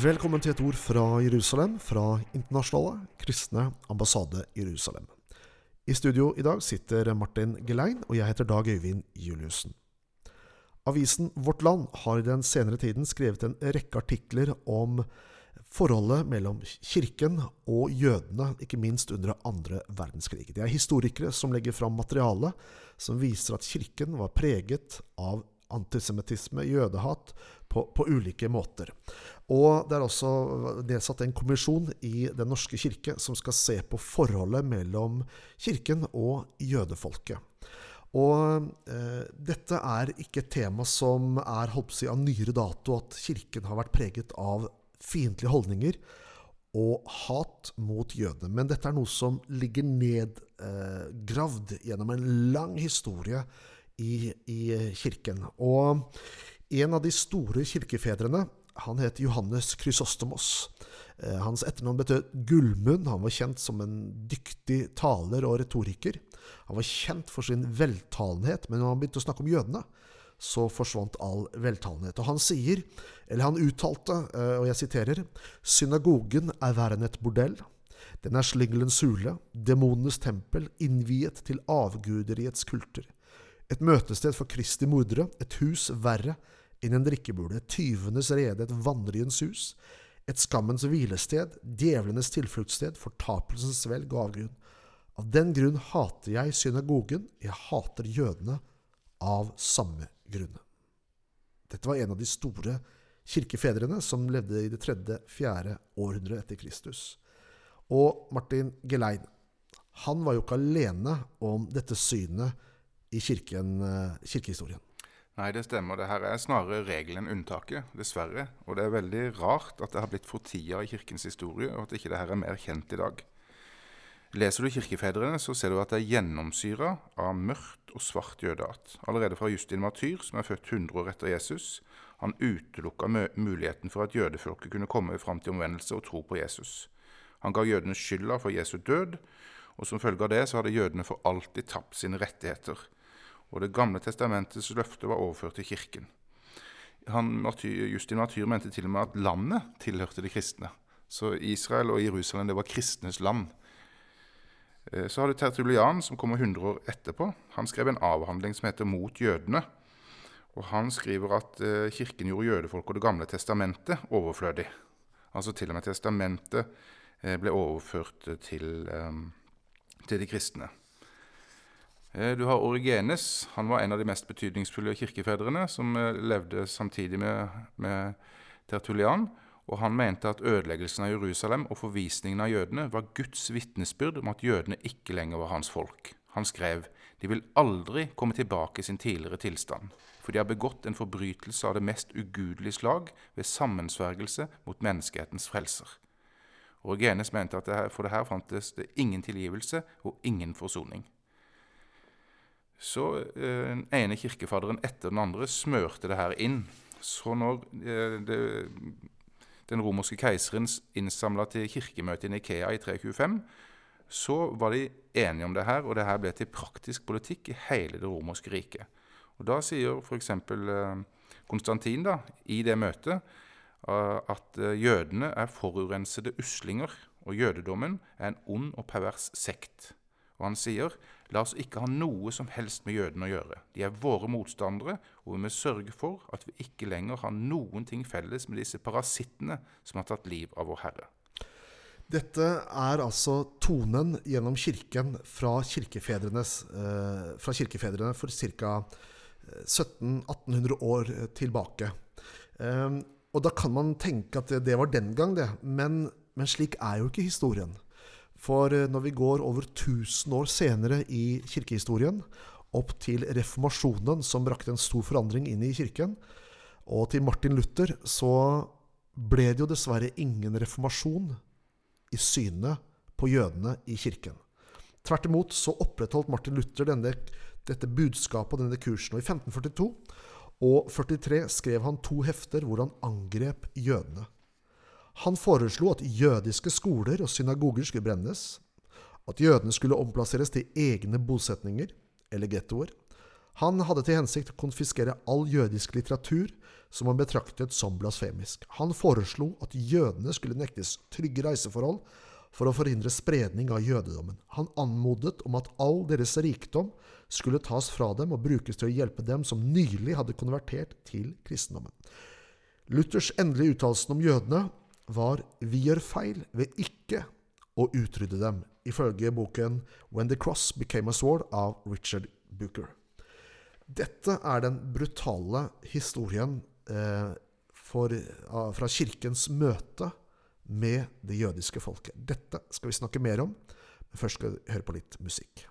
Velkommen til et ord fra Jerusalem, fra Internasjonale kristne ambassade Jerusalem. I studio i dag sitter Martin Gelein, og jeg heter Dag Øyvind Juliussen. Avisen Vårt Land har i den senere tiden skrevet en rekke artikler om forholdet mellom kirken og jødene, ikke minst under andre verdenskrig. Det er historikere som legger fram materiale som viser at kirken var preget av antisemittisme, jødehat, på, på, ulike måter. Og det er også nedsatt en kommisjon i Den norske kirke som skal se på forholdet mellom kirken og jødefolket. Og eh, dette er ikke et tema som er si, av nyere dato, at kirken har vært preget av fiendtlige holdninger og hat mot jødene. Men dette er noe som ligger nedgravd eh, gjennom en lang historie i, i kirken. Og en av de store kirkefedrene han het Johannes Krysostomos. Eh, hans etternavn betød Gullmunn. Han var kjent som en dyktig taler og retoriker. Han var kjent for sin veltalenhet, men når han begynte å snakke om jødene, så forsvant all veltalenhet. Og han sier, eller han uttalte, eh, og jeg siterer, synagogen er verre et bordell. Den er slyngelens hule, demonenes tempel, innviet til avguderiets kulter. Et møtested for Kristi mordere, et hus verre enn en drikkebule, et tyvenes rede, et vandriens hus, et skammens hvilested, djevlenes tilfluktssted, fortapelsens svelg og avgrunn. Av den grunn hater jeg synagogen, jeg hater jødene av samme grunn. Dette var en av de store kirkefedrene som levde i det tredje-fjerde århundret etter Kristus. Og Martin Gelein, han var jo ikke alene om dette synet i kirken, eh, kirkehistorien. Nei, det stemmer. Det her er snarere regelen enn unntaket, dessverre. Og det er veldig rart at det har blitt fortia i kirkens historie, og at ikke det her er mer kjent i dag. Leser du kirkefedrene, så ser du at det er gjennomsyra av mørkt og svart jødehat. Allerede fra Justin Martyr, som er født 100 år etter Jesus. Han utelukka muligheten for at jødefolket kunne komme fram til omvendelse og tro på Jesus. Han ga jødene skylda for Jesu død, og som følge av det så hadde jødene for alltid tapt sine rettigheter og Det gamle testamentets løfte var overført til kirken. Han, Justin Martyr mente til og med at landet tilhørte de kristne. Så Israel og Jerusalem det var kristnes land. Eh, så har du Tertulian, som kommer 100 år etterpå. Han skrev en avhandling som heter 'Mot jødene'. Og Han skriver at eh, kirken gjorde jødefolk og Det gamle testamentet overflødig. Altså til og med testamentet eh, ble overført til, til de kristne. Eh, du har Origenes. Han var en av de mest betydningsfulle kirkefedrene som eh, levde samtidig med, med Tertulian. Og han mente at ødeleggelsen av Jerusalem og forvisningen av jødene var Guds vitnesbyrd om at jødene ikke lenger var hans folk. Han skrev de vil aldri komme tilbake i sin tidligere tilstand, for de har begått en forbrytelse av det mest ugudelige slag ved sammensvergelse mot menneskehetens frelser. Origenes mente at for det her fantes det ingen tilgivelse og ingen forsoning. Så eh, den ene kirkefaderen etter den andre smørte det her inn. Så når eh, det, den romerske keiseren innsamla til kirkemøtet i Nikea i 325, så var de enige om det her, og det her ble til praktisk politikk i hele det romerske riket. Og Da sier f.eks. Eh, Konstantin da, i det møtet at jødene er forurensede uslinger, og jødedommen er en ond og pervers sekt. Og han sier La oss ikke ha noe som helst med jødene å gjøre. De er våre motstandere, og vi må sørge for at vi ikke lenger har noen ting felles med disse parasittene som har tatt liv av vår Herre. Dette er altså tonen gjennom kirken fra, eh, fra kirkefedrene for ca. 1700-1800 eh, år tilbake. Eh, og da kan man tenke at det var den gang, det. Men, men slik er jo ikke historien. For eh, når vi går over 1000 år senere i kirkehistorien, opp til reformasjonen, som brakte en stor forandring inn i kirken, og til Martin Luther, så ble det jo dessverre ingen reformasjon i synet på jødene i kirken. Tvert imot så opprettholdt Martin Luther denne, dette budskapet og denne kursen. Og i 1542 og 43 skrev han to hefter hvor han angrep jødene. Han foreslo at jødiske skoler og synagoger skulle brennes, at jødene skulle omplasseres til egne bosetninger, eller gettoer, Han hadde til hensikt å konfiskere all jødisk litteratur som han betraktet som blasfemisk. Han foreslo at jødene skulle nektes trygge reiseforhold for å forhindre spredning av jødedommen. Han anmodet om at all deres rikdom skulle tas fra dem og brukes til å hjelpe dem som nylig hadde konvertert til kristendommen. Luthers endelige uttalelse om jødene var 'vi gjør feil ved ikke å utrydde dem', ifølge boken 'When the Cross Became a Sword' av Richard Booker. Dette er den brutale historien eh, for, fra kirkens møte med det jødiske folket. Dette skal vi snakke mer om, men først skal vi høre på litt musikk.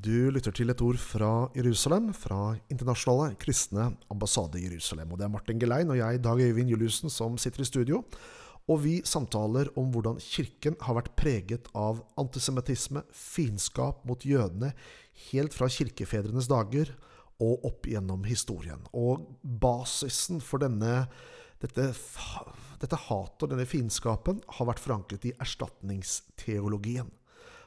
Du lytter til et ord fra Jerusalem, fra Internasjonale kristne ambassade i Jerusalem. Og Det er Martin Gelein og jeg, Dag Øyvind Juliussen, som sitter i studio. Og vi samtaler om hvordan kirken har vært preget av antisemittisme, fiendskap mot jødene, helt fra kirkefedrenes dager og opp gjennom historien. Og basisen for denne, dette, dette hatet og denne fiendskapen har vært forankret i erstatningsteologien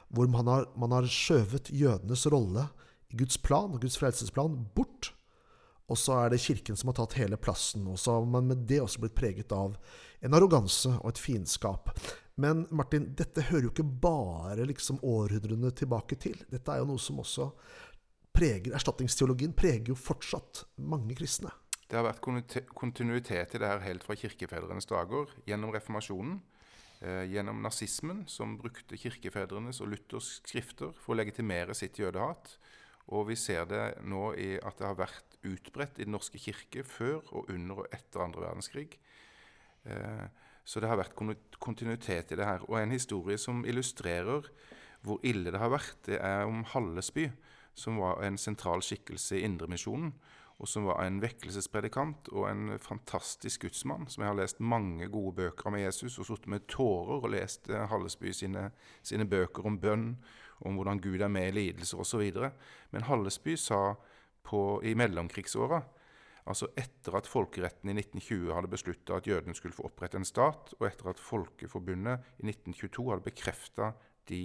hvor man har, man har skjøvet jødenes rolle i Guds plan og Guds frelsesplan bort. Og så er det Kirken som har tatt hele plassen. Og så har man med det også blitt preget av en arroganse og et fiendskap. Men Martin, dette hører jo ikke bare liksom århundrene tilbake til. Dette er jo noe som også preger Erstatningsteologien preger jo fortsatt mange kristne. Det har vært kontinuitet i det her helt fra kirkefedrenes dager, gjennom reformasjonen gjennom nazismen, som brukte kirkefedrenes og Luthers skrifter for å legitimere sitt jødehat. Og vi ser det nå i at det har vært utbredt i Den norske kirke før og under og etter andre verdenskrig. Eh, så det har vært kontinuitet i det her. Og en historie som illustrerer hvor ille det har vært, det er om Hallesby, som var en sentral skikkelse i Indremisjonen og som var en vekkelsespredikant og en fantastisk gudsmann, som jeg har lest mange gode bøker om Jesus, og sittet med tårer og lest eh, Hallesby sine, sine, bøker om bønn, om hvordan Gud er med i lidelser osv. Men Hallesby sa på, i mellomkrigsåra, altså etter at folkeretten i 1920 hadde beslutta at jødene skulle få opprette en stat, og etter at Folkeforbundet i 1922 hadde bekrefta de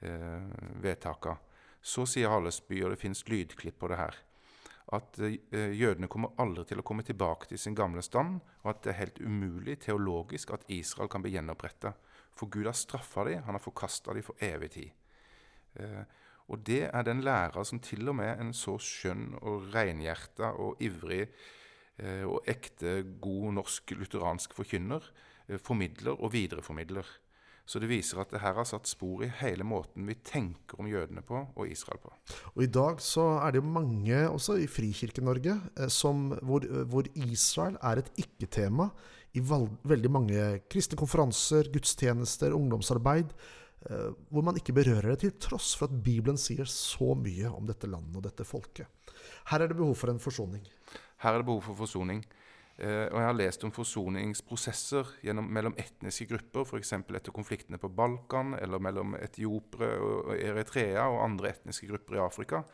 eh, vedtaka, så sier Hallesby, og det fins lydklipp på det her, at eh, jødene kommer aldri til å komme tilbake til sin gamle stand, og at det er helt umulig teologisk at Israel kan bli gjenoppretta. For Gud har straffa dem, han har forkasta dem for evig tid. Eh, og det er den læra som til og med en så skjønn og reinhjerta og ivrig eh, og ekte god norsk lutheransk forkynner formidler og videreformidler. Så det viser at det her har satt spor i hele måten vi tenker om jødene på og Israel på. Og I dag så er det jo mange, også i Frikirke-Norge, eh, hvor, hvor, Israel er et ikke-tema i veldig mange kristne konferanser, gudstjenester, ungdomsarbeid. Eh, hvor man ikke berører det, til tross for at Bibelen sier så mye om dette landet og dette folket. Her er det behov for en forsoning. Her er det behov for forsoning. Eh, og jeg har lest om forsoningsprosesser gjennom, mellom etniske grupper, f.eks. etter konfliktene på Balkan, eller mellom etiopere og Eritrea og andre etniske grupper i Afrika.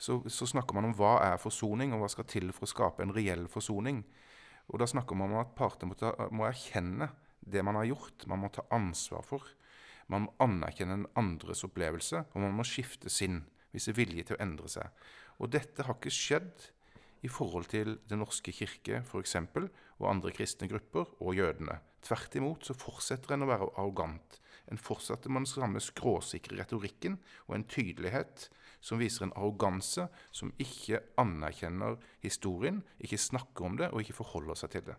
Så, så, snakker man om hva er forsoning, og hva skal til for å skape en reell forsoning. Og Da snakker man om at partene må, må erkjenne det man har gjort. Man må ta ansvar for. Man må anerkjenne den andres opplevelse, og man må skifte sinn, vise vilje til å endre seg. Og dette har ikke skjedd i forhold til Den norske kirke f.eks., og andre kristne grupper, og jødene. Tvert imot så fortsetter en å være arrogant. En fortsetter med den samme skråsikre retorikken og en tydelighet som viser en arroganse som ikke anerkjenner historien, ikke snakker om det og ikke forholder seg til det.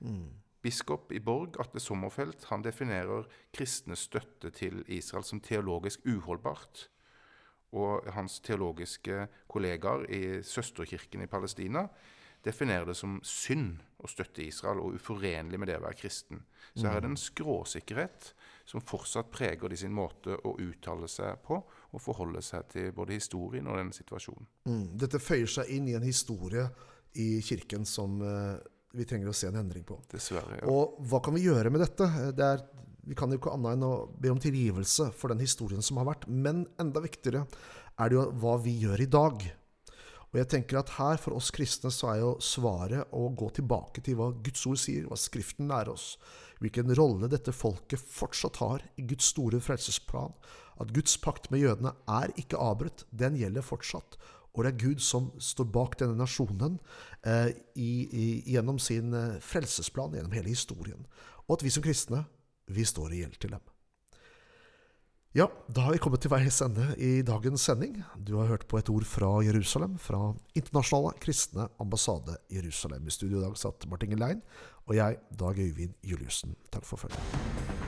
Mm. Biskop i Borg, Atle Sommerfelt, han definerer kristnes støtte til Israel som teologisk uholdbart og hans teologiske kollegaer i søsterkirken i Palestina definerer det som synd å støtte Israel og uforenlig med det å være kristen. Så her er det en skråsikkerhet som fortsatt preger de sin måte å uttale seg på og forholde seg til både historien og den situasjonen. Mm. Dette føyer seg inn i en historie i kirken som uh, vi trenger å se en endring på. Dessverre, ja. Og hva kan vi gjøre med dette? Det er vi kan jo ikke annet enn å be om tilgivelse for den historien som har vært. Men enda viktigere er det jo hva vi gjør i dag. Og jeg tenker at her for oss kristne så er jo svaret å gå tilbake til hva Guds ord sier, hva Skriften lærer oss. Hvilken rolle dette folket fortsatt har i Guds store frelsesplan. At Guds pakt med jødene er ikke avbrutt, den gjelder fortsatt. Og det er Gud som står bak denne nasjonen eh, i, i, gjennom sin eh, frelsesplan, gjennom hele historien. Og at vi som kristne vi står i gjeld til dem. Ja, da har vi kommet til veis ende i dagens sending. Du har hørt på et ord fra Jerusalem, fra Internasjonale kristne ambassade Jerusalem. I studio i dag satt Martin Gelein og jeg, Dag Øyvind Juliussen. Takk for følget.